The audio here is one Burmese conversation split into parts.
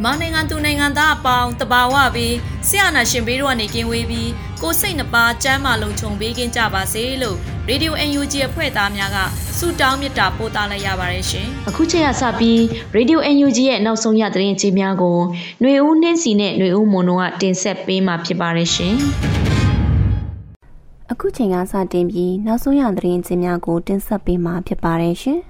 မြန်မာနိုင်ငံသူနိုင်ငံသားအပေါင်းတဘာဝပြီးဆရာနာရှင်ဘေးတို့ကနေကင်းဝေးပြီးကိုစိတ်နှပါစမ်းမလုံးခြုံပေးကင်းကြပါစေလို့ရေဒီယို UNG အဖွဲ့သားများကဆုတောင်းမေတ္တာပို့သလိုက်ရပါတယ်ရှင်။အခုချိန်ကစပြီး Radio UNG ရဲ့နောက်ဆုံးရသတင်းကြေးများကိုຫນွေဦးနှင်းစီနဲ့ຫນွေဦးမွန်တို့ကတင်ဆက်ပေးမှာဖြစ်ပါတယ်ရှင်။အခုချိန်ကစတင်ပြီးနောက်ဆုံးရသတင်းကြေးများကိုတင်ဆက်ပေးမှာဖြစ်ပါတယ်ရှင်။အ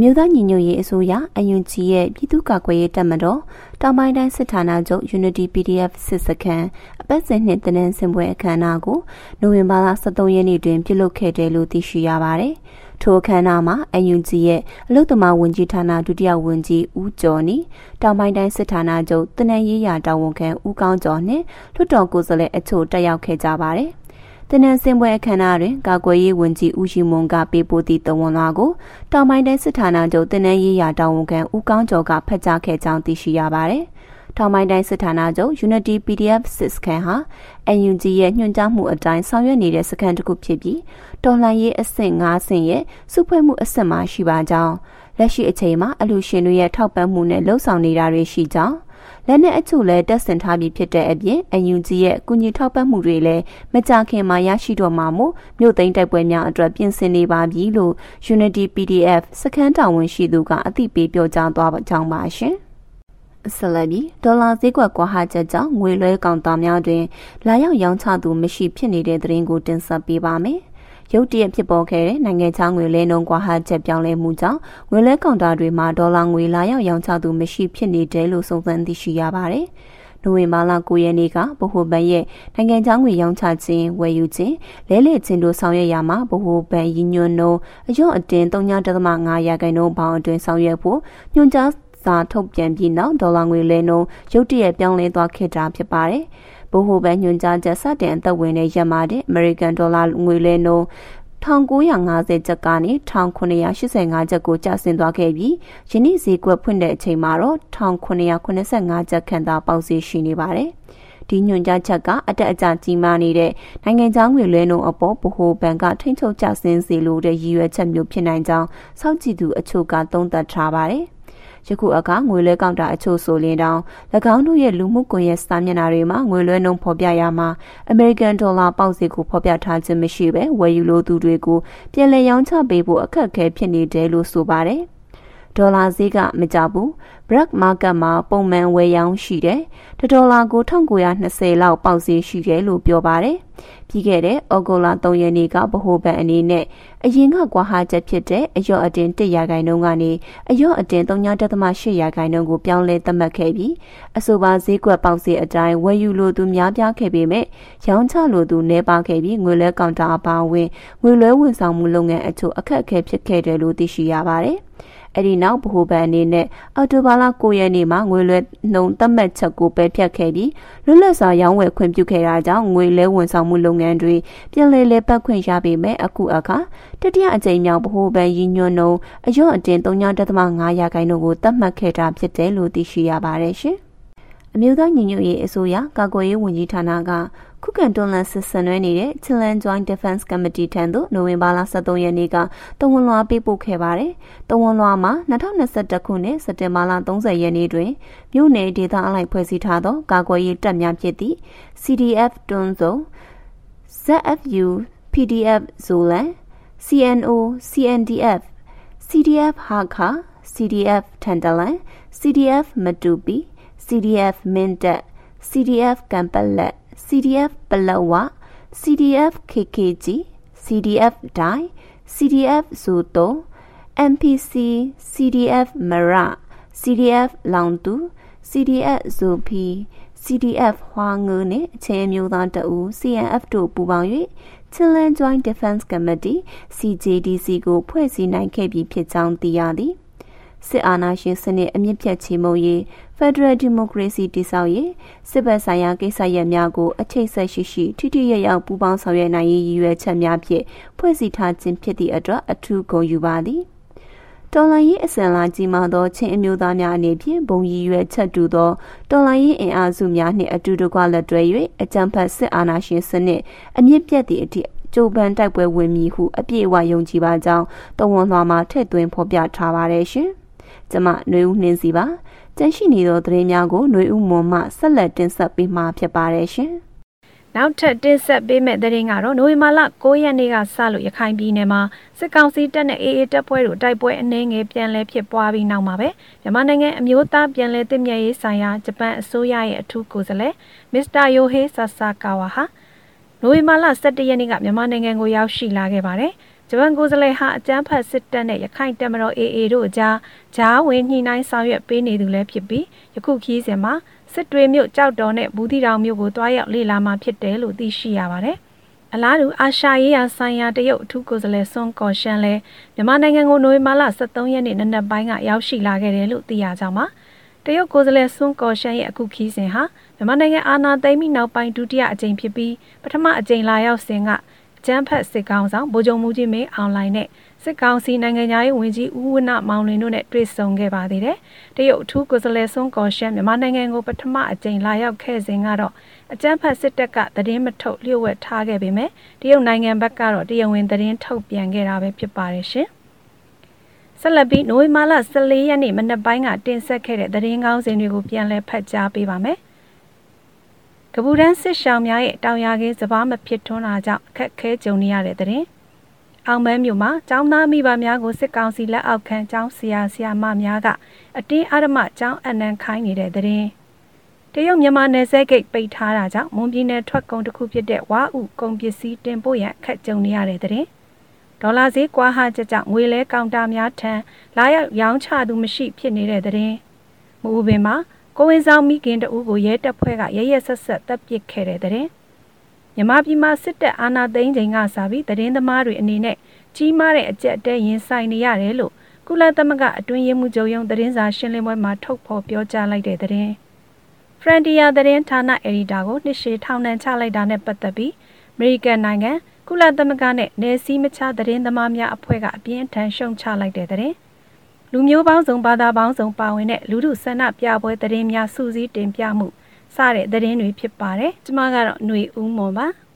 မျိုးသားညီညွတ်ရေးအစိုးရအယွန်ကြီးရဲ့ပြည်သူ့ကာကွယ်ရေးတပ်မတော်တောင်ပိုင်းတိုင်းစစ်ဌာနချုပ် Unity PDF စစ်စခန်းအပတ်စဉ်နှစ်တနင်္စင်ပွဲအခမ်းအနားကိုနိုဝင်ဘာလ23ရက်နေ့တွင်ပြုလုပ်ခဲ့တယ်လို့သိရှိရပါတယ်။ထိုအခမ်းအနားမှာအယွန်ကြီးရဲ့အလုတ္တမဝန်ကြီးဌာနဒုတိယဝန်ကြီးဦးကျော်နီတောင်ပိုင်းတိုင်းစစ်ဌာနချုပ်တနင်္ရေးရာတာဝန်ခံဦးကောင်းကျော်နှင့်လွှတ်တော်ကိုယ်စားလှယ်အချို့တက်ရောက်ခဲ့ကြပါတယ်။ တနင်္စင်ပွဲအခမ်းအနားတွင်ကာကွယ်ရေးဝန်ကြီးဦးရှိမွန်ကပေးပို့သည့်တဝန်လွှာကိုတောင်ပိုင်းတိုင်းစစ်ဌာနချုပ်တနင်္ရေးရာတာဝန်ခံဦးကောင်းကျော်ကဖတ်ကြားခဲ့ကြောင်းသိရှိရပါတယ်။ထောင်ပိုင်းတိုင်းစစ်ဌာနချုပ် Unity PDF စစ်စခန်းဟာ NUG ရဲ့ညွှန်ကြားမှုအတိုင်းဆောင်ရွက်နေတဲ့စခန်းတစ်ခုဖြစ်ပြီးတော်လှန်ရေးအဆင့်၅ဆင့်ရဲ့စုဖွဲ့မှုအဆင့်မှာရှိပါကြောင်းလက်ရှိအချိန်မှာအလူရှင်တွေရဲ့ထောက်ပံ့မှုနဲ့လှုပ်ဆောင်နေတာတွေရှိကြောင်း လက်နက်အချို့လည်းတက်ဆင်ထားပြီးဖြစ်တဲ့အပြင်အယူကြီးရဲ့ကုညီထောက်ပံ့မှုတွေလည်းမကြခင်မှာရရှိတော့မှာမို့မြို့သိမ်းတိုက်ပွဲများအတွက်ပြင်ဆင်နေပါပြီလို့ Unity PDF စခန်းတာဝန်ရှိသူကအသိပေးပြောကြားသွားကြောင်းပါရှင်။ဆလဘီဒေါ်လာဈေးကွက်ကွာဟချက်ကြောင့်ငွေလွှဲကောင်တာများတွင် လာရောက်ရောင်းချသူမရှိဖြစ်နေတဲ့သတင်းကိုတင်ဆက်ပေးပါမယ်။ ရုတ်တရက်ဖြစ်ပေါ်ခဲ့တဲ့နိုင်ငံခြားငွေလဲနှုန်းကွာဟချက်ပြောင်းလဲမှုကြောင့်ငွေလဲကောင်တာတွေမှာဒေါ်လာငွေလာရောက်ရောင်းချသူမရှိဖြစ်နေတယ်လို့စုံစမ်းသိရှိရပါတယ်။နိုဝင်ဘာလ9ရက်နေ့ကဗဟိုဘဏ်ရဲ့နိုင်ငံခြားငွေရောင်းချခြင်းဝယ်ယူခြင်းလဲလှယ်ခြင်းတို့ဆောင်ရွက်ရမှာဗဟိုဘဏ်ရည်ညွှန်းနှုန်းအယော့အတင်း3.5ရာခိုင်နှုန်းပေါင်းအတွင်းဆောင်ရွက်ဖို့ညွှန်ကြားစာထုတ်ပြန်ပြီးနောက်ဒေါ်လာငွေလဲနှုန်းရုတ်တရက်ပြောင်းလဲသွားခဲ့တာဖြစ်ပါတယ်။ ဗဟိုဘဏ်ညွှန်ကြားချက်စတင်အသက်ဝင်တဲ့ရက်မှာတဲ့အမေရိကန်ဒေါ်လာငွေလဲနှုန်း1950ကျပ်ကနေ1985ကျပ်ကိုကျဆင်းသွားခဲ့ပြီးယနေ့ဈေးကွက်ဖွင့်တဲ့အချိန်မှာတော့1985ကျပ်ခန့်သာပေါက်ဈေးရှိနေပါတယ်။ဒီညွှန်ကြားချက်ကအတက်အကျကြီးမားနေတဲ့နိုင်ငံခြားငွေလွှဲနှုန်းအပေါ်ဗဟိုဘဏ်ကထိန်းချုပ်ကျဆင်းစေလိုတဲ့ရည်ရွယ်ချက်မျိုးဖြစ်နိုင်ကြောင်းစောင့်ကြည့်သူအချို့ကသုံးသပ်ထားပါတယ်။ ယခုအခါငွေလွှဲကောက်တာအချို့ဆိုရင်တောင်၎င်းတို့ရဲ့လူမှုကွန်ရက်စာမျက်နှာတွေမှာငွေလွှဲနှုန်းဖော်ပြရမှာအမေရိကန်ဒေါ်လာပေါက်စီကိုဖော်ပြထားခြင်းမရှိဘဲဝယ်ယူလိုသူတွေကိုပြည်လည်ရောင်းချပေးဖို့အခက်အခဲဖြစ်နေတယ်လို့ဆိုပါတယ် ဒေါ်လာဈေးကမကြဘူး black market မှာပုံမှန်ဝယ်ရောင်းရှိတယ်။တဒေါ်လာကို1920လောက်ပေါက်ဈေးရှိတယ်လို့ပြောပါတယ်။ပြီးခဲ့တဲ့ဩဂုတ်လ3ရက်နေ့ကဗဟိုဘဏ်အနေနဲ့အရင်ကကွာဟာချက်ဖြစ်တဲ့အယော့အတင်1ရာခိုင်နှုန်းကနေအယော့အတင်3.8ရာခိုင်နှုန်းကိုပြောင်းလဲသတ်မှတ်ခဲ့ပြီးအဆိုပါဈေးကွက်ပေါက်ဈေးအတိုင်းဝယ်ယူလိုသူများပြားခဲ့ပေမဲ့ရောင်းချလိုသူနှဲပါခဲ့ပြီးငွေလဲကောင်တာအပါအဝင်ငွေလွှဲဝန်ဆောင်မှုလုပ်ငန်းအချို့အခက်အခဲဖြစ်ခဲ့တယ်လို့သိရှိရပါတယ်။ အဲ့ဒီနောက်ဗဟိုဘဏ်အနေနဲ့အော်တိုဘာလ9ရက်နေ့မှာငွေလွှဲနှုံသတ်မှတ်ချက်ကိုပယ်ဖျက်ခဲ့ပြီးလွတ်လပ်စွာရောင်းဝယ်ခွင့်ပြုခဲ့တာကြောင့်ငွေလဲဝန်ဆောင်မှုလုပ်ငန်းတွေပြည်လဲလဲပတ်ခွင့်ရပေမဲ့အခုအခါတတိယအကြိမ်မြောက်ဗဟိုဘဏ်ရည်ညွှန်းနှုံအယော့အတင်3.5ရာခိုင်နှုန်းကိုသတ်မှတ်ခဲ့တာဖြစ်တယ်လို့သိရှိရပါတယ်ရှင်။အမျိုးသားညီညွတ်ရေးအစိုးရကာကွယ်ရေးဝန်ကြီးဌာနက ခုခံတွန်းလှန်စစ်ဆင်နွှဲနေတဲ့ Chilean Joint Defense Committee ထံသို့နိုဝင်ဘာလ23ရက်နေ့ကတဝန်လွှာပေးပို့ခဲ့ပါတယ်။တဝန်လွှာမှာ2021ခုနှစ်စက်တင်ဘာလ30ရက်နေ့တွင်မြို့နယ်ဒေသအလိုက်ဖွဲ့စည်းထားသောကာကွယ်ရေးတပ်များဖြစ်သည့် CDF တွန်းစုံ ZFU PDF Zolan CNO CNDF CDF Hakha CDF Tantalan CDF Matupi CDF Mindat CDF Kampalat CDF Palawa CDF KKG CDF Dai CDF Zoto MPC CDF Mara CDF လောင်တူ CDF ဇိုဖီ CDF ဟွာငုနဲ့အချင်းမျိုးသားတအူ CNF တို့ပူးပေါင်း၍ Chilean Joint Defense Committee CJDC ကိုဖွဲ့စည်းနိုင်ခဲ့ပြီးဖြစ်ကြောင်းသိရသည် စစ်အာဏာရှင်စနစ်အမြင့်ဖြတ်ချေမှုရေး Federal Democracy တည်ဆောက်ရေးစစ်ဘက်ဆိုင်ရာကိစ္စရပ်များကိုအချိတ်ဆက်ရှိရှိထိထိရရောက်ပူးပေါင်းဆောင်ရွက်နိုင်ရေးရည်ရွယ်ချက်များဖြင့်ဖွဲ့စည်းထားခြင်းဖြစ်သည့်အတွက်အထူးဂုဏ်ယူပါသည်။တော်လိုင်းရေးအစံလာကြီးမားသောချင်းအမျိုးသားများအနေဖြင့်ဘုံရည်ရွယ်ချက်တူသောတော်လိုင်းရေးအင်အားစုများနှင့်အတူတကွလက်တွဲ၍အကြံဖတ်စစ်အာဏာရှင်စနစ်အမြင့်ပြတ်သည့်အထိကြိုးပမ်းတိုက်ပွဲဝင်မည်ဟုအပြည့်အဝယုံကြည်ပါကြောင်းတဝန်လွှာမှာထည့်သွင်းဖော်ပြထားပါတယ်ရှင်။ ကျမຫນွေဦးနှင်းစီပါ။ကျန်ရှိနေသောသတင်းများကိုຫນွေဦးမွန်မှဆက်လက်တင်ဆက်ပေးမှာဖြစ်ပါတယ်ရှင်။နောက်ထပ်တင်ဆက်ပေးမယ့်သတင်းကတော့နိုဝင်ဘာလ9ရက်နေ့ကစလို့ရခိုင်ပြည်နယ်မှာစစ်ကောင်စီတပ်နဲ့အေအေတပ်ဖွဲ့တို့တိုက်ပွဲအနှဲငယ်ပြန်လည်ဖြစ်ပွားပြီးနောက်မှာပဲမြန်မာနိုင်ငံအမျိုးသားပြန်လည်တည်မြဲရေးဆိုင်ရာဂျပန်အစိုးရရဲ့အထူးကိုယ်စားလှယ်မစ္စတာယိုဟေးဆာဆာကာဝါဟာနိုဝင်ဘာလ17ရက်နေ့ကမြန်မာနိုင်ငံကိုရောက်ရှိလာခဲ့ပါတယ်။ ဂျပန်ကိုယ်စားလှယ်ဟာအကြမ်းဖက်စစ်တပ်နဲ့ရခိုင်တပ်မတော် AA တို့အကြားဂျားဝင်ညှိနှိုင်းဆောင်ရွက်ပေးနေသူလည်းဖြစ်ပြီးယခုခီးစဉ်မှာစစ်တွေမြို့ကြောက်တော်နဲ့ဘူးတီတောင်မြို့ကိုတွားရောက်လေ့လာမှာဖြစ်တယ်လို့သိရှိရပါတယ်။အလားတူအာရှရေးရာဆိုင်ရာတရုတ်အထူးကိုယ်စားလှယ်ဆွန်ကော်ရှန်လည်းမြန်မာနိုင်ငံကိုနိုဝင်ဘာလ23ရက်နေ့နနက်ပိုင်းကရောက်ရှိလာခဲ့တယ်လို့သိရကြောင်းပါ။တရုတ်ကိုယ်စားလှယ်ဆွန်ကော်ရှန်ရဲ့အခုခီးစဉ်ဟာမြန်မာနိုင်ငံအာဏာသိမ်းပြီးနောက်ပိုင်းဒုတိယအကြိမ်ဖြစ်ပြီးပထမအကြိမ်လာရောက်စဉ်က ကျန်းဖက်စစ်ကောင်ဆောင်ဗိုလ်ချုပ်မှုကြီးမင်းအွန်လိုင်းနဲ့စစ်ကောင်စီနိုင်ငံသားရေးဝန်ကြီးဦးဝနမောင်လင်းတို့နဲ့တွေ့ဆုံခဲ့ပါသေးတယ်။တရုတ်အထူးကိုယ်စားလှယ်ဆွန်ကော်ရှန်မြန်မာနိုင်ငံကိုပထမအကြိမ်လာရောက်ခဲ့စဉ်ကတော့အကြမ်းဖက်စစ်တပ်ကသတင်းမထုတ်လျှို့ဝှက်ထားခဲ့ပေမဲ့တရုတ်နိုင်ငံဘက်ကတော့တရားဝင်သတင်းထုတ်ပြန်ခဲ့တာပဲဖြစ်ပါတယ်ရှင်။ဆက်လက်ပြီးနိုဝင်ဘာလ14ရက်နေ့မနက်ပိုင်းကတင်ဆက်ခဲ့တဲ့သတင်းကောင်းစင်တွေကိုပြန်လည်ဖတ်ကြားပေးပါမယ်။ ကပူတန်းစစ်ရှောင်းများရဲ့တောင်ယာခင်းစပားမဖြစ်ထွန်းတာကြောင့်အခက်ခဲကြုံနေရတဲ့တဲ့အောင်မန်းမြို့မှာကျောင်းသားမိဘများကိုစစ်ကောင်စီလက်အောက်ခံကျောင်းဆရာဆရာမများကအတင်းအဓမ္မကျောင်းအနှံခိုင်းနေတဲ့တဲ့ရင်တရုတ်မြန်မာနယ်စပ်ဂိတ်ပိတ်ထားတာကြောင့်မွန်ပြည်နယ်ထွက်ကုန်တစ်ခုဖြစ်တဲ့ဝါဥကုန်ပစ္စည်းတင်ပို့ရန်အခက်ကြုံနေရတဲ့တဲ့ဒေါ်လာဈေးကွာဟချက်ကြောင့်ငွေလဲကောင်တာများထံလာရောက်ရောင်းချသူမရှိဖြစ်နေတဲ့တဲ့မူပင်မှာ ကိုဝင်ဆောင်မိခင်တဦးကိုရဲတပ်ဖွဲ့ကရရဆက်ဆက်တပ်ပစ်ခဲ့တဲ့တဲ့မြန်မာပြည်မှာစစ်တပ်အာဏာသိမ်းချိန်ကစပြီးသတင်းသမားတွေအနေနဲ့ကြီးမားတဲ့အကြက်တဲရင်ဆိုင်နေရတယ်လို့ကုလသမဂ္ဂအတွင်းရေးမှူးချုပ်ရုံးသတင်းစာရှင်းလင်းပွဲမှာထုတ်ဖော်ပြောကြားလိုက်တဲ့သတင်းဖရန်တီယာသတင်းဌာနအယ်ဒီတာကိုနှစ်ရှည်ထောင်ဒဏ်ချလိုက်တာနဲ့ပတ်သက်ပြီးအမေရိကန်နိုင်ငံကုလသမဂ္ဂနဲ့နယ်စည်းမခြားသတင်းသမားများအဖွဲ့ကအပြင်းအထန်ရှုံချလိုက်တဲ့သတင်း လူမျိုးပေါင်းစုံဘာသာပေါင်းစုံပါဝင်တဲ့လူထုဆန္ဒပြပွဲသတင်းများစူးစီးတင်ပြမှုစတဲ့သတင်းတွေဖြစ်ပါတယ်။ကျွန်မကတော့ຫນွေဦးမွန်ပါ။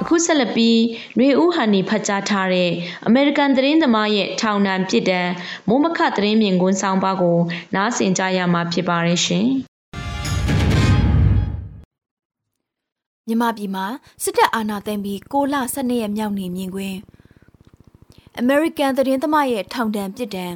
အခုဆက်လက်ပြီးຫນွေဦးဟန်နီဖတ်ကြားထားတဲ့အမေရိကန်သတင်းသမားရဲ့ထောင်ဒဏ်ပြစ်ဒဏ်မိုးမခသတင်းမြင်ကွန်းဆောင်ပါကို နားဆင်ကြရမှာဖြစ်ပါရဲ့ရှင်မြမပြည်မှာစစ်တပ်အာဏာသိမ်းပြီး6လ12ရက်မြောက်နေမြင်ကွင်း အမေရိကန်သတင်းသမားရဲ့ထောင်ဒဏ်ပြစ်ဒဏ်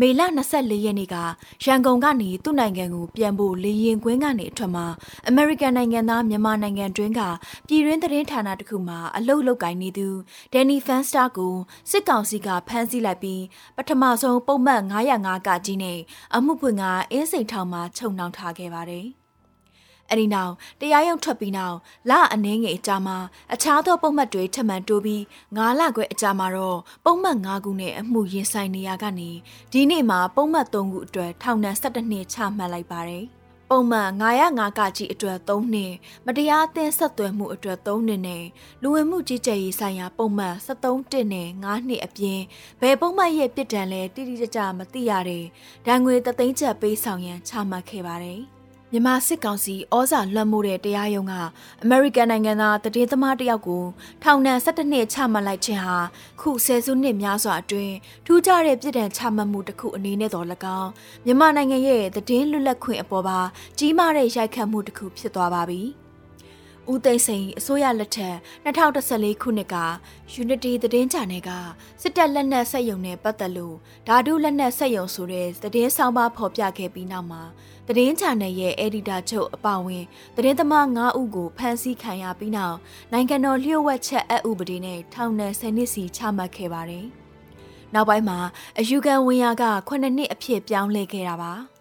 မေလ24ရက်နေ့ကရန်ကုန်ကနေသူ့နိုင်ငံကိုပြန်ဖို့လေရင်ကွင်းကနေအထွက်မှာအမေရိကန်နိုင်ငံသားမြန်မာနိုင်ငံတွင်းကပြည်တွင်းသတင်းဌာနတစ်ခုမှာအလုပ်လုပ်ကိုင်နေသူဒန်နီဖန်စတာကိုစစ်ကောင်စီကဖမ်းဆီးလိုက်ပြီးပထမဆုံးပုံမှန်905ကကြီးနဲ့အမှုဖွင့်ကအင်းစိန်ထောင်မှာချုပ်နှောင်ထားခဲ့ပါတယ်။ အဲ့ဒီနောက်တရားရုံးထွက်ပြီးနောက်လအနှင်းငယ်အကြာမှာအခြားသောပုံမှတ်တွေထပ်မံတိုးပြီး9လခွဲအကြာမှာတော့ပုံမှတ်9ခုနဲ့အမှုရင်ဆိုင်နေရကနေဒီနေ့မှာပုံမှတ်3ခုအတွက်ထောင်ဒဏ်17နှစ်ချမှတ်လိုက်ပါတယ်။ပုံမှန်905ကကြီးအတွက်3နှစ်မတရားအသင်းဆက်သွယ်မှုအတွက်3နှစ်နဲ့လူဝင်မှုကြီးကြပ်ရေးဆိုင်ရာပုံမှန်73တစ်နဲ့9နှစ်အပြင်ဘယ်ပုံမှန်ရဲ့ပြစ်ဒဏ်လဲတိတိကျကျမသိရတဲ့ဒဏ်ငွေတသိန်းချက်ပေးဆောင်ရန်ချမှတ်ခဲ့ပါတယ်။ မြန်မာစစ်ကောင်စီဩဇာလွှမ်းမိုးတဲ့တရားရုံးကအမေရိကန်နိုင်ငံသားတည်သမားတယောက်ကိုထောင်ဒဏ်17နှစ်ချမှတ်လိုက်ခြင်းဟာခုဆယ်စုနှစ်များစွာအတွင်းထူးခြားတဲ့ပြည်ဒဏ်ချမှတ်မှုတစ်ခုအနေနဲ့တော်၎င်းမြန်မာနိုင်ငံရဲ့တည်င်းလွတ်လပ်ခွင့်အပေါ်ပါကြီးမားတဲ့ရိုက်ခတ်မှုတစ်ခုဖြစ်သွားပါပြီ။ဦးသိန်းစိန်အစိုးရလက်ထက်2014ခုနှစ်က Unity သတင်းချန်နယ်ကစစ်တပ်လက်နက်ဆက်ယုံနဲ့ပတ်သက်လို့ဓာတုလက်နက်ဆက်ယုံဆိုတဲ့သတင်းဆောင်ပါဖော်ပြခဲ့ပြီးနောက်မှာ သတင်းချန်နယ်ရဲ့အက်ဒီတာချုပ်အပါဝင်သတင်းသမား9ဦးကိုဖမ်းဆီးခံရပြီးနောက်နိုင်ငံတော်လျှို့ဝှက်ချက်အဥပဒေနဲ့ထောင်ဒဏ်10နှစ်စီချမှတ်ခဲ့ပါတယ်။နောက်ပိုင်းမှာအယူခံဝင်ရက9နှစ်အဖြစ်ပြောင်းလဲခဲ့တာပါ။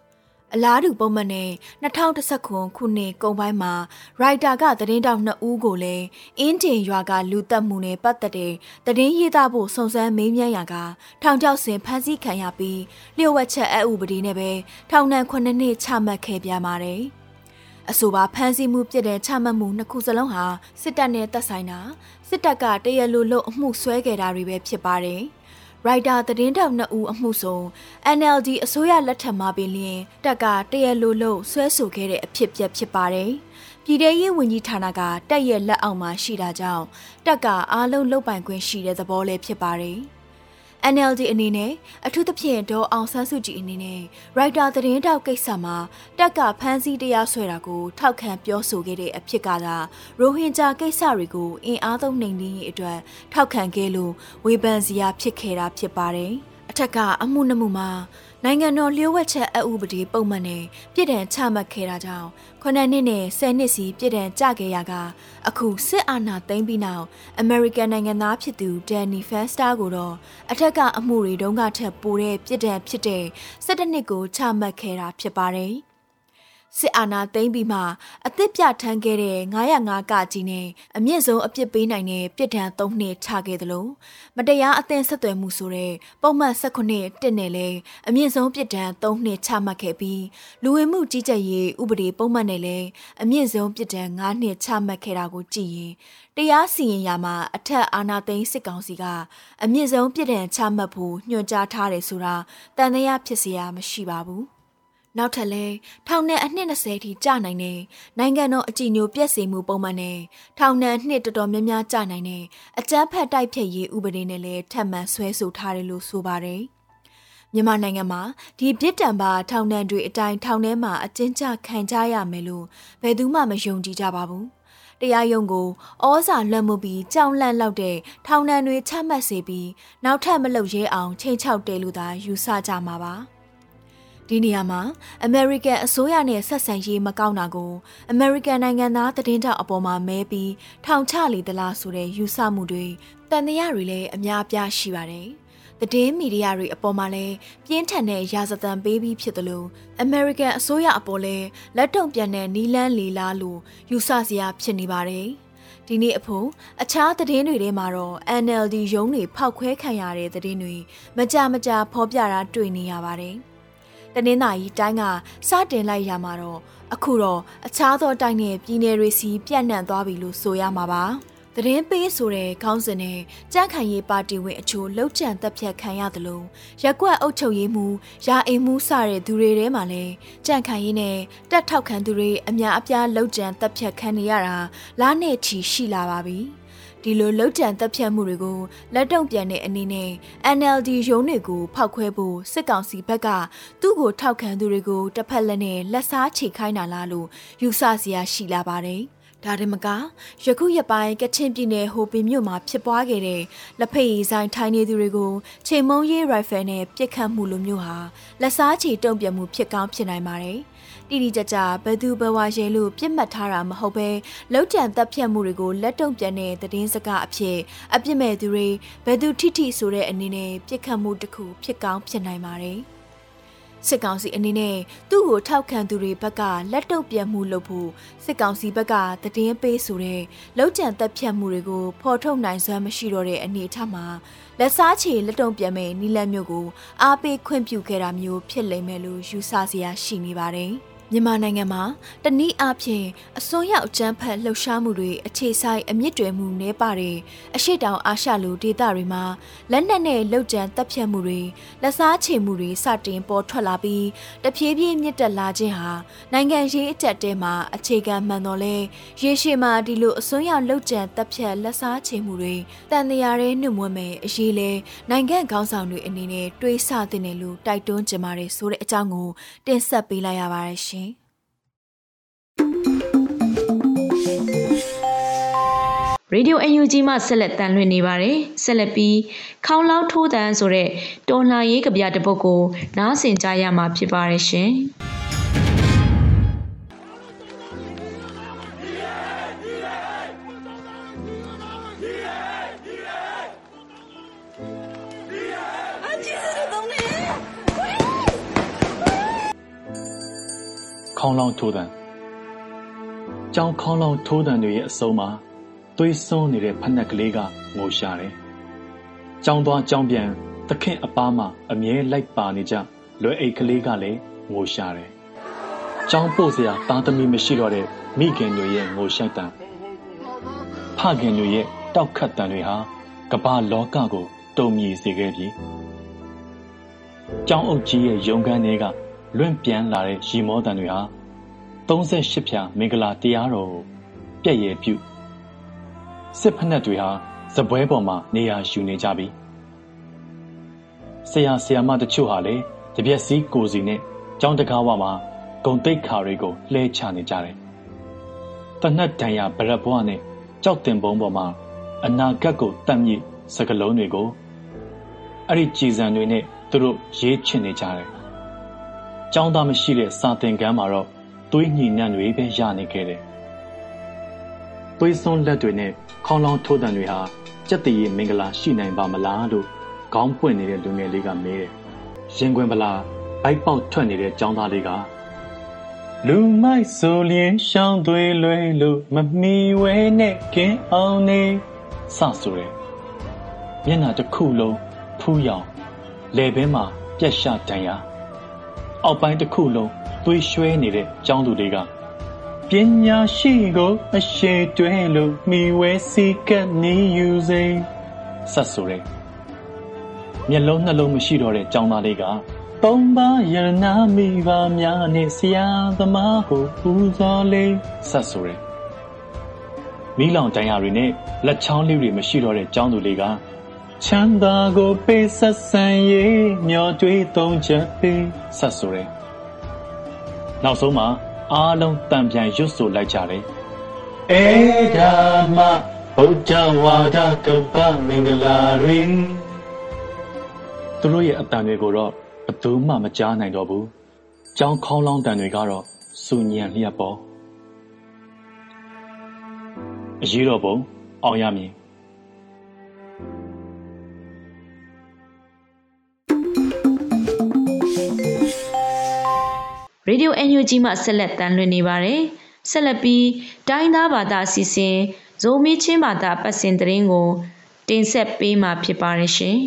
အလားတူပုံမှန်နဲ့2019ခုနှစ်ကုန်ပိုင်းမှာရိုက်တာကသတင်းတောက်2ဦးကိုလည်းအင်းတင်ရွာကလူတက်မှုနဲ့ပတ်သက်တဲ့သတင်းရေးသားဖို့စုံစမ်းမေးမြန်းရာကထောင်ချောက်ဆင်ဖမ်းဆီးခံရပြီးလျှို့ဝှက်ချက်အဥပဒေနဲ့ပဲထောင်ဒဏ်9နှစ်ချမှတ်ခဲ့ပြန်ပါတယ်။အဆိုပါဖမ်းဆီးမှုပြစ်ဒဏ်ချမှတ်မှုနှစ်ခုစလုံးဟာစစ်တပ်နဲ့သက်ဆိုင်တာစစ်တပ်ကတရလူလို့အမှုဆွဲခဲ့တာတွေပဲဖြစ်ပါတယ်။ ရိုက်တာသတင်းတောက်နှစ်ဦးအမှုဆုံး NLD အစိုးရလက်ထက်မှာပင်လျင်တက်ကတရလိုလို့ဆွဲဆိုခဲ့တဲ့အဖြစ်ပြက်ဖြစ်ပါတယ်။ပြည်ထရေးဝန်ကြီးဌာနကတက်ရဲ့လက်အောက်မှာရှိတာကြောင့်တက်ကအားလုံးလုတ်ပိုင်ခွင့်ရှိတဲ့သဘောလေးဖြစ်ပါတယ်။ NLD အနေနဲ့အထူးသဖြင့်ဒေါ်အောင်ဆန်းစုကြည်အနေနဲ့ရိုက်တာသတင်းတောက်ကိစ္စမှာတက်ကဖမ်းဆီးတရားစွဲတာကိုထောက်ခံပြောဆိုခဲ့တဲ့အဖြစ်ကသာရိုဟင်ဂျာကိစ္စတွေကိုအင်အားသုံးနှိမ်နင်းရေးအတွက်ထောက်ခံခဲ့လို့ဝေဖန်စရာဖြစ်ခဲ့တာဖြစ်ပါတယ်။ အထက်ကအမှုနှမှုမှာနိုင်ငံတော်လျှို့ဝှက်ချက်အဥပဒေပုံမှန်နဲ့ပြည်ဒဏ်ချမှတ်ခဲ့တာကြောင့်ခုနှစ်နှစ်နဲ့ဆယ်နှစ်စီပြည်ဒဏ်ကြခဲ့ရကအခုစစ်အာဏာသိမ်းပြီးနောက်အမေရိကန်နိုင်ငံသားဖြစ်သူဒန်နီဖက်စတာကိုတော့အထက်ကအမှုတွေတုန်းကထက်ပိုတဲ့ပြည်ဒဏ်ဖြစ်တဲ့၁၇နှစ်ကိုချမှတ်ခဲ့တာဖြစ်ပါတယ်။ စစ်အာဏာသိမ်းပြီးမှအသစ်ပြထမ်းခဲ့တဲ့905ကကြီးနဲ့အမြင့်ဆုံးအပြစ်ပေးနိုင်တဲ့ပြစ်ဒဏ်၃နှစ်ချခဲ့သလိုမတရားအသင်ဆက်သွယ်မှုဆိုတဲ့ပုံမှန်18တစ်နဲ့လည်းအမြင့်ဆုံးပြစ်ဒဏ်၃နှစ်ချမှတ်ခဲ့ပြီးလူဝင်မှုကြီးကြပ်ရေးဥပဒေပုံမှန်နဲ့လည်းအမြင့်ဆုံးပြစ်ဒဏ်၅နှစ်ချမှတ်ခဲ့တာကိုကြည့်ရင်တရားစီရင်ရာမှာအထက်အာဏာသိမ်းစစ်ကောင်စီကအမြင့်ဆုံးပြစ်ဒဏ်ချမှတ်ဖို့ညွှန်ကြားထားတယ်ဆိုတာတန်တရားဖြစ်စရာမရှိပါဘူး။ နောက်ထပ်လဲထောင်နဲ့အနှစ်20ထိကြာနိုင်တဲ့နိုင်ငံတော်အကြည်ညိုပြည့်စုံမှုပုံမှန်နဲ့ထောင်နဲ့နှစ်တော်တော်များများကြာနိုင်တဲ့အကြမ်းဖက်တိုက်ဖျက်ရေးဥပဒေနဲ့လည်းထပ်မံဆွဲဆိုထားတယ်လို့ဆိုပါတယ်။မြန်မာနိုင်ငံမှာဒီပြစ်ဒဏ်ပါထောင်ဒဏ်တွေအတိုင်းထောင်ထဲမှာအကျဉ်းချခံကြရမယ်လို့ဘယ်သူမှမယုံကြည်ကြပါဘူး။တရားရုံးကိုဩဇာလွှမ်းမိုးပြီးကြောင်လန့်လောက်တဲ့ထောင်ဒဏ်တွေချမှတ်စေပြီးနောက်ထပ်မလုပ်ရဲအောင်ချိန်ချောက်တယ်လို့သာယူဆကြမှာပါ။ ဒီနေရာမှာအမေရိကန်အစိုးရနဲ့ဆက်ဆံရေးမကောင်းတာကိုအမေရိကန်နိုင်ငံသားသတင်းတောက်အပေါ်မှာမဲပြီးထောင်ချလေသလားဆိုတဲ့ယူဆမှုတွေတန်တရားတွေလည်းအများအပြားရှိပါတယ်။သတင်းမီဒီယာတွေအပေါ်မှာလည်းပြင်းထန်တဲ့ရာဇသံပေးပြီးဖြစ်တယ်လို့အမေရိကန်အစိုးရအပေါ်လည်းလက်တုံပြန်တဲ့နီလန်းလီလာလို့ယူဆစရာဖြစ်နေပါတယ်။ဒီနေ့အဖို့အခြားသတင်းတွေထဲမှာတော့ NLD ရုံးတွေဖောက်ခွဲခံရတဲ့သတင်းတွေမကြမကြဖော်ပြတာတွေ့နေရပါတယ်။ တနင်္သာရီတိုင်းကစတင်လိုက်ရမှာတော့အခုတော့အခြားသောတိုင်းနဲ့ပြည်နယ်တွေစီပြန့်နှံ့သွားပြီလို့ဆိုရမှာပါ။သတင်းပေးဆိုတဲ့ခေါင်းစဉ်နဲ့ကြန့်ခိုင်ရေးပါတီဝင်အချို့လှုပ်ကြံတက်ဖြတ်ခံရသလိုရက်ကွက်အုပ်ချုပ်ရေးမှုရာအိမ်မှုစတဲ့သူတွေထဲမှာလည်းကြန့်ခိုင်ရေးနဲ့တက်ထောက်ခံသူတွေအများအပြားလှုပ်ကြံတက်ဖြတ်ခံနေရတာလားနဲ့ချီရှိလာပါပြီ။ ဒီလိုလှုပ်ကြံတက်ဖြတ်မှုတွေကိုလက်တုံပြန်တဲ့အနေနဲ့ NLD ရုံးတွေကိုဖောက်ခွဲဖို့စစ်ကောင်စီဘက်ကသူ့ကိုထောက်ခံသူတွေကိုတစ်ဖက်လက်နဲ့လက်စားချေခိုင်းတာလားလို့ယူဆစရာရှိလာပါတယ်။ဒါတမကယခုရပိုင်းကချင်ပြည်နယ်ဟိုပင်မြို့မှာဖြစ်ပွားခဲ့တဲ့လက်ဖက်ရည်ဆိုင်ထိုင်းနေသူတွေကိုချိန်မုံရေးရိုင်ဖယ်နဲ့ပြစ်ခတ်မှုလိုမျိုးဟာလက်စားချေတုံ့ပြန်မှုဖြစ်ကောင်းဖြစ်နိုင်ပါတယ်။ တိတိကျကျဘသူဘဝရဲလို့ပြစ်မှတ်ထားတာမဟုတ်ပဲလောက်တံတက်ဖြတ်မှုတွေကိုလက်တုံပြန်တဲ့သတင်းစကားအဖြစ်အပြစ်မဲ့သူတွေဘသူထိထိဆိုတဲ့အနေနဲ့ပြစ်ခတ်မှုတစ်ခုဖြစ်ကောင်းဖြစ်နိုင်ပါတယ်စစ်ကောင်စီအနေနဲ့သူ့ကိုထောက်ခံသူတွေဘက်ကလက်တုပ်ပြန်မှုလုပ်ဖို့စစ်ကောင်စီဘက်ကတည်င်းပေးဆိုတဲ့လောက်ကျန်တက်ဖြတ်မှုတွေကိုဖော်ထုတ်နိုင်စွမ်းမရှိတော့တဲ့အနေအထားမှာလက်စားချေလက်တုံပြန်မဲ့နီလန်မျိုးကိုအားပေးခွင့်ပြုခဲ့တာမျိုးဖြစ်လိမ့်မယ်လို့ယူဆစရာရှိနေပါတယ်။ မြန်မာနိုင်ငံမှာတနည်းအားဖြင့်အစွန်းရောက်အကြမ်းဖက်လှုပ်ရှားမှုတွေအခြေဆိုင်အမြင့်တွယ်မှုနှဲပါတဲ့အရှိတောင်အာရှလူဒေသတွေမှာလက်နက်နဲ့လှုပ်ကြံတပ်ဖြတ်မှုတွေလက်စားချေမှုတွေစတင်ပေါ်ထွက်လာပြီးတဖြည်းဖြည်းမြင့်တက်လာခြင်းဟာနိုင်ငံရေးအကြက်တဲမှာအခြေခံမှန်တော်လဲရေရှည်မှာဒီလိုအစွန်းရောက်လှုပ်ကြံတပ်ဖြတ်လက်စားချေမှုတွေတန်တရားရဲနှုတ်မွေးမယ်အရေးလဲနိုင်ငံခေါင်းဆောင်တွေအနေနဲ့တွေးဆသင့်တယ်လို့တိုက်တွန်းကြပါတယ်ဆိုတဲ့အကြောင်းကိုတင်ဆက်ပေးလိုက်ရပါတယ်ရှင်။ ရေဒီယို UNG မှဆက်လက်တန်လွှင့်နေပါတယ်ဆက်လက်ပြီးခေါင်းလောင်းထိုးတန်ဆိုတဲ့တော်လှန်ရေးကြပြတစ်ပုဒ်ကို နားဆင်ကြရမှာဖြစ်ပါတယ်ရှင်ခေါင်းလောင်းထိုးတန်ကြောင်းခေါင်းလောင်းထိုးတန်တွေရဲ့အစုံမှာ သွေးစွန်းနေတဲ့ဖက်နှက်ကလေးကငိုရှာတယ်။ကြောင်းသွားကြောင်းပြန်သခင်အပားမှာအမြဲလိုက်ပါနေကြလွယ်အိတ်ကလေးကလည်းငိုရှာတယ်။ကြောင်းပို့စရာသားသမီးမရှိတော့တဲ့မိခင်တွေရဲ့ငိုရှိုက်တန်ဖခင်တွေရဲ့တောက်ခတ်တန်တွေဟာကမ္ဘာလောကကိုတုံမြည်စေခဲ့ပြီ။ကြောင်းအုပ်ကြီးရဲ့ရုံကန်းတွေကလွင့်ပြန်လာတဲ့ရီမောတန်တွေဟာ38ဖြာမင်္ဂလာတရားတော်ကိုပြည့်ရဲ့ပြု စစ်ဖက်နှက်တွေဟာဇပွဲပေါ်မှာနေရာယူနေကြပြီဆရာဆရာမတချို့ဟာလည်းတပြက်စီးကိုစီနဲ့ကြောင်းတကားဝမှာဂုံတိတ်ခါတွေကိုလှဲချနေကြတယ်တနတ်တန်ရဗရက်ဘွားနဲ့ကြောက်တင်ပုံးပေါ်မှာအနာဂတ်ကိုတတ်မြစ်စကလုံးတွေကိုအဲ့ဒီကြည်စံတွေနဲ့သူတို့ရေးချင်နေကြတယ်။ကျောင်းသားမရှိတဲ့စာသင်ခန်းမှာတော့သွေးညှိနှံ့တွေပဲရနေခဲ့တယ်။သွေးစွန်းလက်တွေနဲ့ ခေါင်းလောင်းထိုးတံတွေဟာကြက်တရီမင်္ဂလာရှိနိုင်ပါမလားလို့ခေါင်းပွင့်နေတဲ့လူငယ်လေးကမေးတယ်။ရင်ခွင်ပလာဘိုက်ပေါက်ထွက်နေတဲ့ចောင်းသားလေးကလူမိုက်ဆိုလျင်ရှောင်းသွေးလွယ်လို့မမီဝဲနဲ့ကင်းအောင်နေစဆိုတယ်။မျက်နှာတစ်ခုလုံးဖူးရောင်လေဘင်းမှာပြက်ရှတန်ရာအောက်ပိုင်းတစ်ခုလုံးသွေးရွှဲနေတဲ့ចောင်းသူတွေက ပညာရှိကိုအရှိတွဲလို့မိဝဲစီကနေယူစေဆက်ဆိုရဲမျက်လုံးနှလုံးမရှိတော့တဲ့ចောင်းသားလေးကသုံးပါးယရနာမိပါများနဲ့ဆရာသမားကိုပူဇော်လေးဆက်ဆိုရဲမိလောင်တန်ရတွေနဲ့လက်ချောင်းလေးတွေမရှိတော့တဲ့ចောင်းသူလေးကချမ်းသာကိုပေးဆက်ဆံရေးမျောတွေးသုံးချက်ပေးဆက်ဆိုရဲနောက်ဆုံးမှာ အားလုံးတံပြန်ရွတ်ဆိုလိုက်ကြတယ်အေဒါမဗုဒ္ဓဝါဒကပ္ပမင်္ဂလာတွင်သူတို့ရဲ့အတန်တွေကိုတော့ဘယ်သူမှမကြားနိုင်တော့ဘူး။ကြောင်းခေါင်းလောင်းတန်တွေကတော့စူညံလျက်ပေါ်အရေးတော်ပုံအောင်ရမည် ရေဒီယို NUG မှဆက်လက်တန်လွှင့်နေပါတယ်ဆက်လက်ပြီးတိုင်းသားဘာသာအစီအစဉ်ဇိုမီချင်းဘာသာပတ်စင်သတင်းကို တင်ဆက်ပေးမှာဖြစ်ပါတယ်ရှင်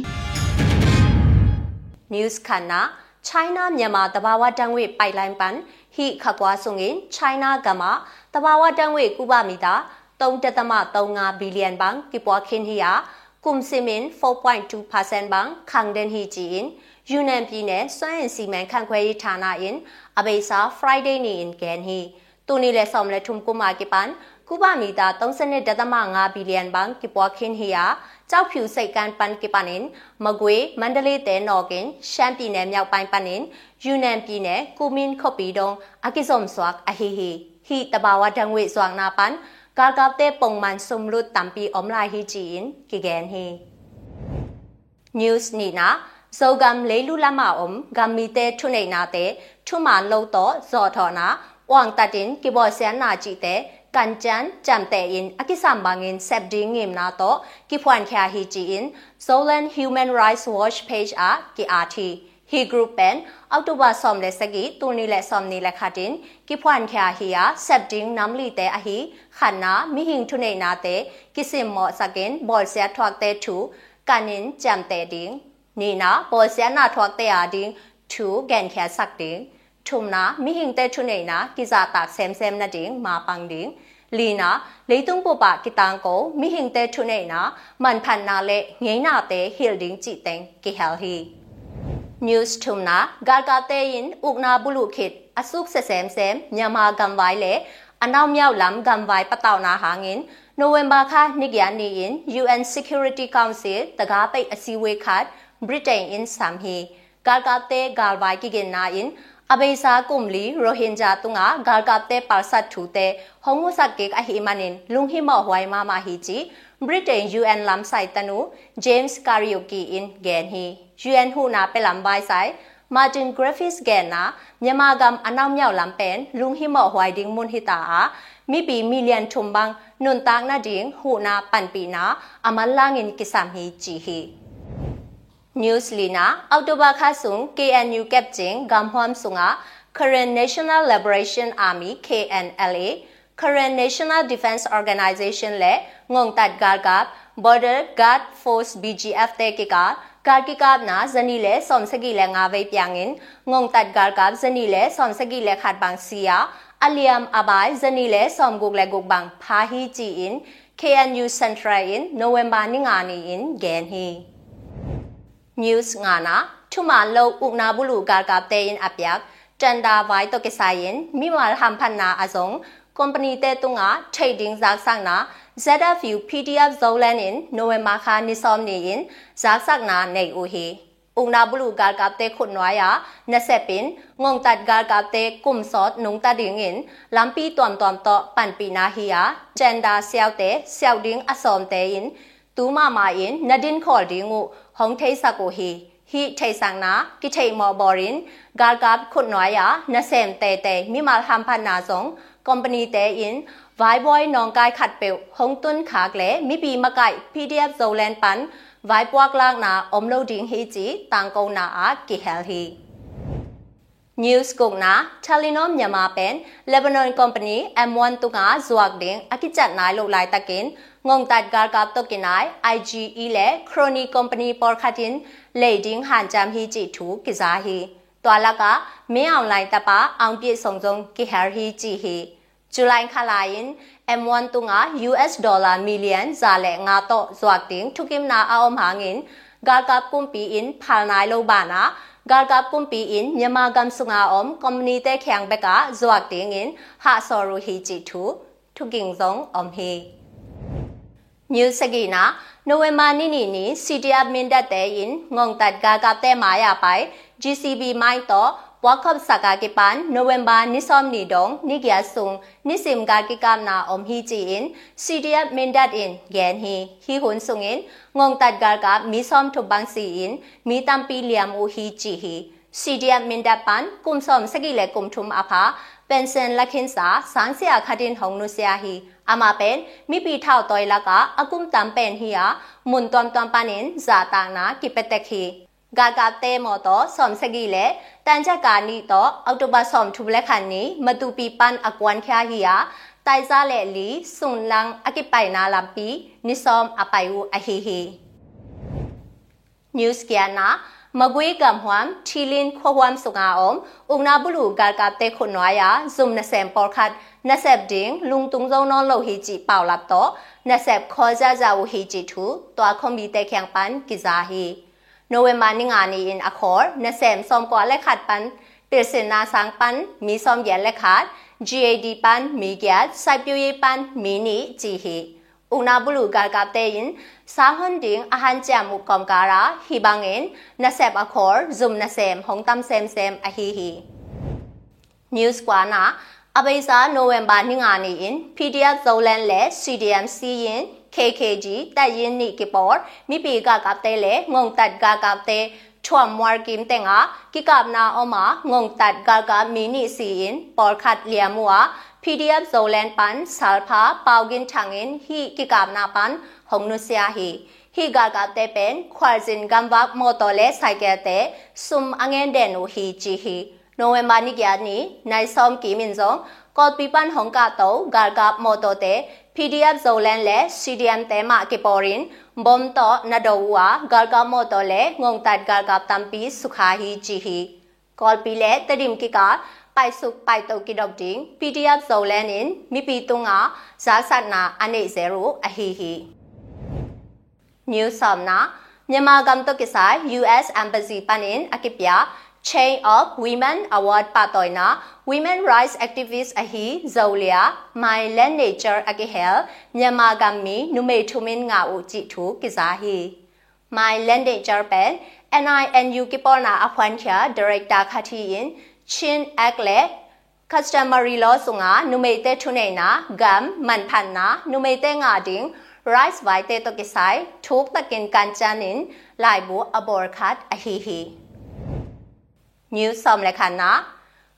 News ခန္နာ China မြန်မာတဘာဝတန်ဝေပိုက်လိုင်းပန်ဟိခကွာဆုငင် China ကမတဘာဝတန်ဝေကုဘမီတာ3.35 billion bang kipwa khin hi ya kum simin 4.2% bang khangden hi ji in ယူနန်ပြည်နယ်စွမ်းအင်စီမံခန့်ခွဲရေးဌာန in အဘေစာ Friday နေ in ကန်ဟီတူနီလေဆောင်လေထုံကုမာကိပန်ကုဘမီတာ32.5ဘီလီယံဘန်ကိပွားခင်ဟီယာကြောက်ဖြူစိတ်ကန်ပန်ကိပနင်မကွေမန္တလေးတဲနော်ကင်ရှမ်းပြည်နယ်မြောက်ပိုင်းပန်နင်ယူနန်ပြည်နယ်ကူမင်ခုတ်ပီဒုံအကိစုံဆွတ်အဟီဟီဟီတဘာဝဒံဝေဆွမ်းနာပန်ကာကပ်တဲပုံမန်စုံလုတမ်ပီအုံလာဟီချီင်ကိဂန်ဟီ news ni na zogam leilu lama om gammi te thunei na te thuma lo to zo tho na wang tatin ki bo sian na chi te kan chan cham te in akisam bangin sep ding ngim na to ki phwan kha hi chi in Zolan Human Rights Watch page a ki RT hi group pen october som le sagi tuni le som ni le khatin ki phwan kha hi ya sep ding nam li te a hi khanna mi hing thunei na te kisim mo sakin bol sia thwak te thu kanin cham te ding နီနာပေါ်စယနာထွားတဲ့အဒင်းထူကန်ခဲဆက်တင်းထုံနာမိဟင်တဲ့ထုနေနာကိဇာတာဆမ်ဆမ်နာတင်းမာပန်းတင်းလီနာလေတုံပပကိတန်ကိုမိဟင်တဲ့ထုနေနာမန်ဖန်နာလေငိနာတဲ့ဟီလ်ဒင်းချီတဲ့ကိဟယ်ဟီ news thumna garkate in ukna bulu khit asuk se sem sem nyama gamwai le anaw myaw lam gamwai pataw na hangin နိုဝင်ဘာခါနိကယာနေရင် UN Security Council တကားပိတ်အစည်းအဝေးခတ် Britain in Samhi Galgate Galwai Kigin na in Abesa kumli Rohingya tunga gargapte parsat thute hongu sakik ahi manin lunghi mo hwai mama hi chi Britain UN lam sai tanu James Karaoke in gen hi UN hu na pe lam bai sai Martin Griffiths gen na မြန်မာကမ်အနောက်မြောက်လမ်ပန်လုံဟိမောဟွိုင်ဒင်းမွန်ဟီတာမိပီမီလီယံထုံဘန်းနွန်တန်းနာဒင်းဟူနာပန်ပီနာအမလာငင်ကိဆမ်ဟီချီဟီ news lina october khasung knu captain gamhwam sunga karen national liberation army knla karen national defense organization le ngong tat gar gap border guard force bgf te ke ka gar ki kap na zani le som sagi le nga vei pyangin ngong tat gar gap zani le som sagi le khat bang sia aliam abai zani le som guk le guk bang pha hi chi in KNU Central in November 9 in Genhi. News nga na thuma lo ukna bulu gar kap te in apyak tanda vai to ke sayin mi mal ham phan na azong company te tunga trading zak sang na ZFU PDF Zolan in November kha ni som ni in zak sak na nei u hi Ungna bulu gar kap te khut noa ya na se pin ngong tat gar kap te kum sot nung ta ding in lampi tom tom to pan pi na hi ya chenda siao te siao ding asom te in tu ma ma in nadin khol ding u hong thei sa ko hi hi thei sang na ki thei mo borin gar kap khut noa ya na sem te te mi mal ham phan na zong company te in vai boy nong kai khat pe hong tun khak le mi pi ma kai pdf zolen pan vai puak lang na om lo ding hi chi tang ko na a ki hel hi News kong na Talinom Myanmar pen Lebanon company M1 tunga zuak ding akichat nai lo lai takin ngong tat gar kap to kinai IGE le Crony company por khatin le ding han jam hi chi thu ki za hi တွာလကမင်းအောင်လိုင်းတပါအောင်ပြည့်စုံစုံကိဟဟီချီဟီဇူလိုင်ခလာရင် M1 tu nga US dollar million za le nga to zwak ting thukim na aom hangin gar kap kumpi in phal nai lo ba na gar kap kumpi in nyama gam sunga om company te khyang beka zwak ting in ha soru hi chi thu thuking zong om hi New Sagina November ni ni ni CTF min dat te in ngong tat ga kap te ma ya pai GCB mai to ဝါကပ်စကာကေ ပန်နိုဝင်ဘာနိစောမ်နီဒုံနိကယာဆုံနိစင်ဂါကိကမ်နာအုံဟီချီအင် CDF မင်ဒတ်အင်ဂန်ဟီဟီဟွန်ဆုံအင်ငုံတတ်ဂါကမီစောမ်ထုဘန်စီအင်မီတမ်ပီလျမ်အိုဟီချီဟီ CDF မင်ဒတ်ပန်ကုမ်စောမ်စကိလေကုမ်ထုမ်အဖာပန်စန်လခင်စာစန်းစရာခတင်ဟုံနုစယာဟီ အမပန်မိပီထောက်တော်လကအကုမ်တမ်ပန်ဟီယာမွန်တွမ်တွမ်ပန်င်ဇာတာနာကိပတက်ခီဂါကတဲမောတော့ဆ ோம் စကီလေတန်ချက်ကာနီတော့အောက်တိုဘာဆ ோம் ထူလက်ခန်နီမတူပီပန်အကွမ်ခ ्या ဟီယာတိုင်စားလေလီဆွန်လန်အကိပိုင်နာလမ်ပီနိဆ ோம் အပိုင်ဝအဟီဟီ news kiana magwe gam hwam thilin kho hwam sunga om ungna bulu gar ka te khunwa ya zum na sem por khat na sep ding lung tung zong non lo hi chi paw lap to na sep kho ja ja wo hi chi thu twa khom bi te khyang pan ki za hi နိုဝင်ဘာနိငါနီအင်အခေါ်နဆမ် som kwa le khat pan pirsina sang pan mi som ye le khat GAD pan mi gyat sai pyu ye pan mi ni chi hi una bulu gar kap te in sa hon ding a han cha mu kom kara hi bangin na sep a khor zum na sem hong tam sem sem a hi hi news kwa na အပိစာနိုဝင်ဘာနှငါနေင် PDF ဇိုလန်လဲ CDM စီရင် KKG တက်ရင်နိကေပေါ်မိပီကကပ်တဲလဲငုံတတ်ကကပ်တဲချွမ်မွာကိမ်တဲငါကိကပ်နာအမငုံတတ်ကကမီနိစီရင်ပေါ်ခတ်လျာမွာ PDF ဇိုလန်ပန်ဆာလဖာပေါဂင်ထငင်ဟီကိကပ်နာပန်ဟုံနုဆယာဟီ hi ga ga te pen khwalzin gambak moto le cycle te sum angen den u hi chi hi နိုဝင်ဘာနိကယာနီနိုင်ဆောင်ကီမင်ဇုံကော်ပီပန်ဟောင်ကာတောဂါဂပ်မော်တိုတေ PDF ဇိုလန်လေ CDM တဲမကေပေါ်ရင်ဘုံတော့နဒဝါဂါဂပ်မော်တိုလေငုံတတ်ဂါဂပ်တမ်ပီစုခါဟီချီဟီကော်ပီလေတဒင်ကိကာပိုက်စုပိုက်တုတ်ကိဒေါက်တင် PDF ဇိုလန်င်မိပီတုံငါဇာဆတ်နာအနေဇေရိုအဟီဟီ New Somna မြန်မာကမ်တကိဆိုင် US Embassy ပန်င်အကိပြ Chain of Women Award patoina Women Rights Activist ahi Zolia My Land Nature akihel Myanmar gammi nume thumin nga u chi thu kizahi My Land Nature pen NINU kipona akhwan kya director khati in chin akle customary law sunga numete thuneina gam manphanna numete nga ding rice vai te to kisai thuk takin kanchanin lai bu abor khat a hi hi new som lekhana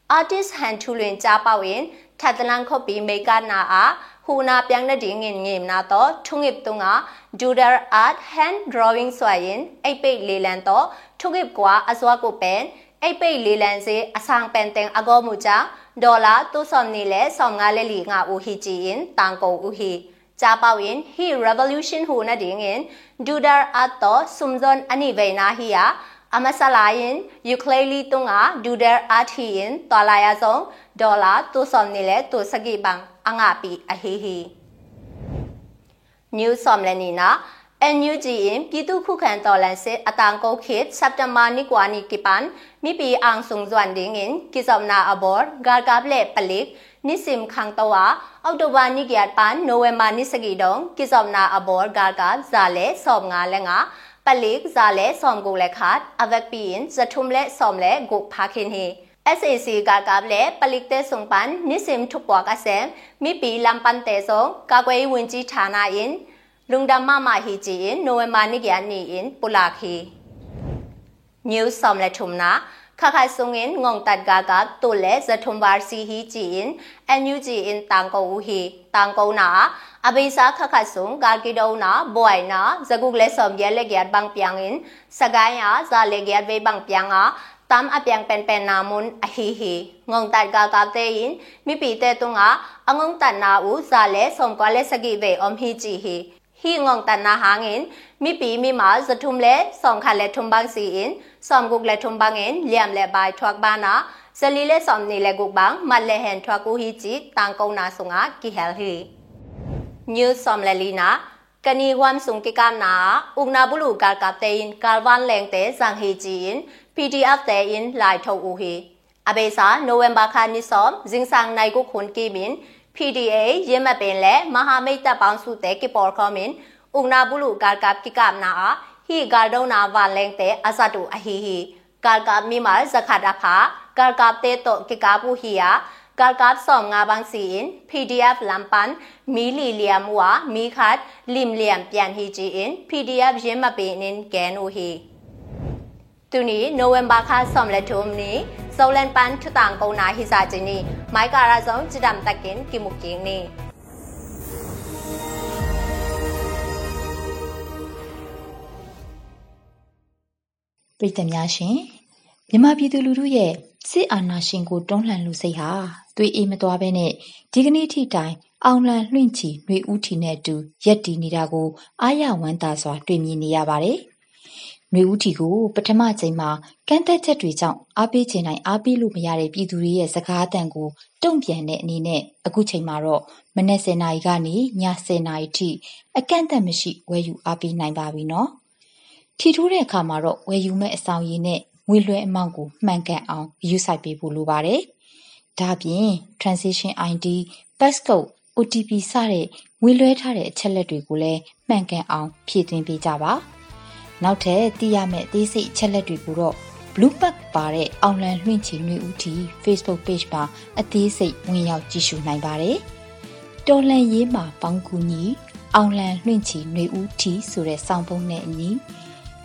artist han thu lwin cha pawin thatlan khopi meka na a huna pyang na ding ngin ngim na to thungip tunga doodle art hand drawing swayin ai pe le lan to thungip kwa aswa ko pen အိတ်ပိတ်လေးလန်စေအဆောင်ပန်တင်အကောမူချာဒေါ်လာတူဆ ோம் နီလေဆောင်ငါလေလီငါဦးဟီချီရင်တန်ကိုဦးဟီချာပေါင် he revolution ဟူနာဒင်းင်ဒူဒါအတ်တော့ဆုမ်ဇွန်အနိဝေနာဟီယာ အမဆလာယင်ယူကလေလီတုံငါဒူဒါအတ်ဟီရင်တော်လာယာဆောင်ဒေါ်လာတူဆ ோம் နီလေတူစကီဘန်အငါပီအဟီဟီ new somlenina NUG in ပြည်သူခုခံတော်လှန်စစ်အတန်ကုတ်ခေတ်စက်တဘာနိကွာနိကိပန်မိပီအောင်ဆုံဇွန်ဒင်းင်ကိဇောနာအဘောဂါကပ်လေပလိကနိစင်ခန်းတဝါအောက်တိုဘာနိကရပန်နိုဝင်ဘာနိစကီဒုံကိဇောနာအဘောဂါကပ်ဇာလေဆောမ်ငါလေငါ ပလိကဇာလေဆောမ်ကိုလေခတ်အဝက်ပီင်ဇထုံလေဆောမ်လေဂုဖာခင်ဟီ SAC ကကပ်လေပလိကတဲ့ဆုံပန်နိစင်ထုပွားကဆမ်မိပီလမ်ပန်တဲ့ဆုံကာကွယ်ဝင်ကြီးဌာနင်ลุงดำมามาฮีจีอินโนเวมานิกยานีอินปุลาคีนิวสอมและทุมนะ ခခဆုံငင်ငုံတတ်ကာကတိုလေဇထုံဘာစီဟီချီအင်အန်ယူဂျီအင်တန်ကောဦးဟီတန်ကောနာအဘိစာခခဆုံကာကီဒေါနာဘွိုင်နာဇဂုကလေဆ ோம் ရဲလေကြတ်ဘန်ပြန်းအင်စဂိုင်းယာဇာလေကြတ်ဝေဘန်ပြန်းငါตามอับยังเป็นเป็นนามุนอหิหิงงตัดกากาเตยินมีปีเตตุงะองงตัดนาอูซาเลสมกอเลสกิเวอมฮิจิหิ ဟီငေါတနာဟာငင်မိပီမိမာဇထုမ်လေဆောင်ခလေထုမ်ဘန်းစီအင်ဆောင်ဂုကလေထုမ်ဘန်းငင်လျမ်လေဘိုင်ထွက်ဘာနာဇလီလေဆောင်နီလေဂုဘန်းမလေဟန်ထွက်ကူဟီချီတန်ကုန်းနာဆုံငါကီဟဲလ်ဟီညူဆောင်လေလီနာကနီဝမ်ဆုံကိကနာဥနာဘူးလူကာကတေင်ကာဝမ်လန်တေဇန်ဟီချီင် PDF တေင်လိုက်ထုတ်ဦးဟီအဘေစာနိုဝင်ဘာခါနိဆောမ်ဇင်းဆောင်နိုင်ကိုခွန်ကီမင် PDA ရင်းမပင်လက်မဟာမိတ်တပ်ပေါင်းစုတဲ့ကိပေါ်ကောမင်ဥနာဘူးလူကာကပ်ကိကမနာအာဟီဂါဒေါနာဝါလန်တဲ့အစတူအဟီဟီကာကပ်မီမာဇခါဒဖာကာကပ်တေတိုကိကာပူဟီယာကာကပ်ဆောင်ငါဘန်းစီင် PDF လမ်ပန်မီလီလီယမ်ဝါမီခတ်လင်လီယမ်ပြန်ဟီဂျီင် PDF ရင်းမပင်နင်ကဲနိုဟီ ma pe nin gen u hi tu ni november kha som le thum ni ဇောလန်ပန်ထတန်ကုနာဟိစာချင်းနီမိုက်ကာရာဇုံจิဒမ်တကင်ကိမုကင်းနီပြည်သူများရှင်မြမပြည်သူလူထုရဲ့စစ်အာဏာရှင်ကိုတွန်းလှန်လူစိတ်ဟာသွေးအေးမသွားဘဲနဲ့ဒီကနေ့ထိတိုင်အောင်လံလွင့်ချီနှွေဦးထီနဲ့အတူရက်တည်နေတာကိုအာရဝမ်းသာစွာတွေ့မြင်နေရပါတယ်။ နွေဦးထီကို ပထမချိန်မှာ ကန့်သက်ချက်တွေကြောင့် အားပေးချင်တိုင်း အားပေးလို့မရတဲ့ ပြည်သူတွေရဲ့ စကားအသံကို တုံ့ပြန်တဲ့အနေနဲ့ အခုချိန်မှာတော့ မနက်10နာရီကနေည10နာရီထိ အကန့်အသတ်မရှိ ဝယ်ယူအားပေးနိုင်ပါပြီနော်။ထီထိုးတဲ့အခါမှာတော့ ဝယ်ယူမဲ့အဆောင်ရည်နဲ့ ငွေလွှဲအမောင့်ကို မှန်ကန်အောင်ယူဆိုင်ပေးဖို့ လိုပါတယ်။ဒါ့အပြင် transition ID, passcode, OTP စတဲ့ ငွေလွှဲထားတဲ့ အချက်လက်တွေကိုလည်း မှန်ကန်အောင် ဖြည့်သွင်းပေးကြပါ။ နောက်ထပ်သိရမယ့်အသေးစိတ်အချက်လက်တွေကိုတော့ Blue Pack ပါတဲ့အောင်လံလွှင့်ချီနှွေဦးတီ Facebook Page မှာအသေးစိတ်ဝင်ရောက်ကြည့်ရှုနိုင်ပါတယ်။တော်လန်ရေးမှာပေါင်းကူညီအောင်လံလွှင့်ချီနှွေဦးတီဆိုတဲ့စောင်းပုံးနဲ့အညီ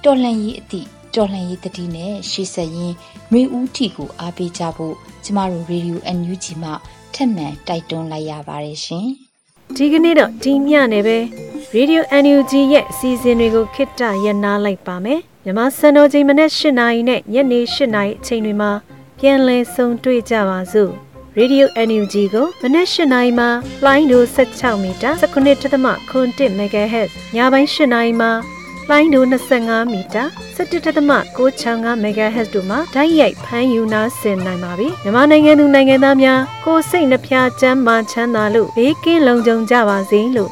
တော်လန်ရေးအသည့်တော်လှန်ရေးတတိနဲ့ရှေ့ဆက်ရင်းနှွေဦးထီကိုအားပေးကြဖို့ကျမတို့ Radio NUG မှထက်မှန်တိုက်တွန်းလိုက်ရပါတယ်ရှင်။ဒီကနေ့တော့ဒီညနေပဲ Radio NUG ရဲ့အစီအစဉ်တွေကိုခਿੱတရနာလိုက်ပါမယ်။မြန်မာစံတော်ချိန်မနေ့၈နာရီနဲ့ညနေ၈နာရီအချိန်တွေမှာပြန်လည်ဆုံတွေ့ကြပါစို့။ Radio NUG ကိုမနေ့၈နာရီမှာလိုင်းဒို16မီတာ19.7 MHz ညပိုင်း၈နာရီမှာလိုင်းဒို25မီတာ17.665 MHz တို့မှာဓာတ်ရိုက်ဖမ်းယူနာဆင်နိုင်ပါပြီမြန်မာနိုင်ငံသူနိုင်ငံသားများကိုစိတ်နှဖျားချမ်းမာချမ်းသာလို့ဘေးကင်းလုံခြုံကြပါစေလို့